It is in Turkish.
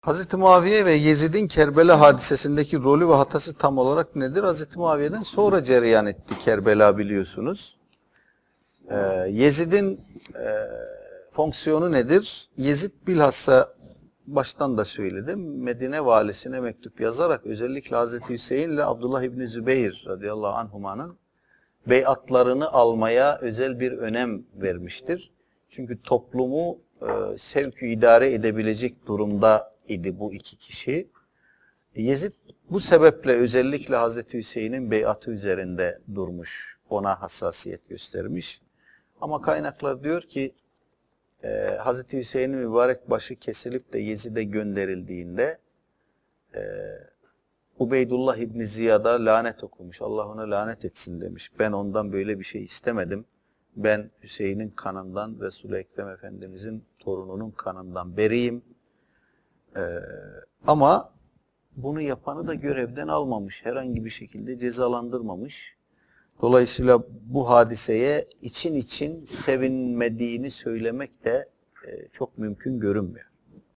Hazreti Muaviye ve Yezid'in Kerbela hadisesindeki rolü ve hatası tam olarak nedir? Hazreti Muaviye'den sonra cereyan etti Kerbela biliyorsunuz. Ee, Yezid'in e, fonksiyonu nedir? Yezid bilhassa baştan da söyledim. Medine valisine mektup yazarak özellikle Hazreti Hüseyin ile Abdullah İbni Zübeyir radıyallahu anhumanın beyatlarını almaya özel bir önem vermiştir. Çünkü toplumu e, sevkü idare edebilecek durumda idi bu iki kişi. Yezid bu sebeple özellikle Hazreti Hüseyin'in beyatı üzerinde durmuş, ona hassasiyet göstermiş. Ama kaynaklar diyor ki e, Hazreti Hüseyin'in mübarek başı kesilip de Yezid'e gönderildiğinde e, Ubeydullah İbni Ziyad'a lanet okumuş. Allah ona lanet etsin demiş. Ben ondan böyle bir şey istemedim. Ben Hüseyin'in kanından, Resul-i Ekrem Efendimizin torununun kanından beriyim. Ee, ama bunu yapanı da görevden almamış. Herhangi bir şekilde cezalandırmamış. Dolayısıyla bu hadiseye için için sevinmediğini söylemek de e, çok mümkün görünmüyor.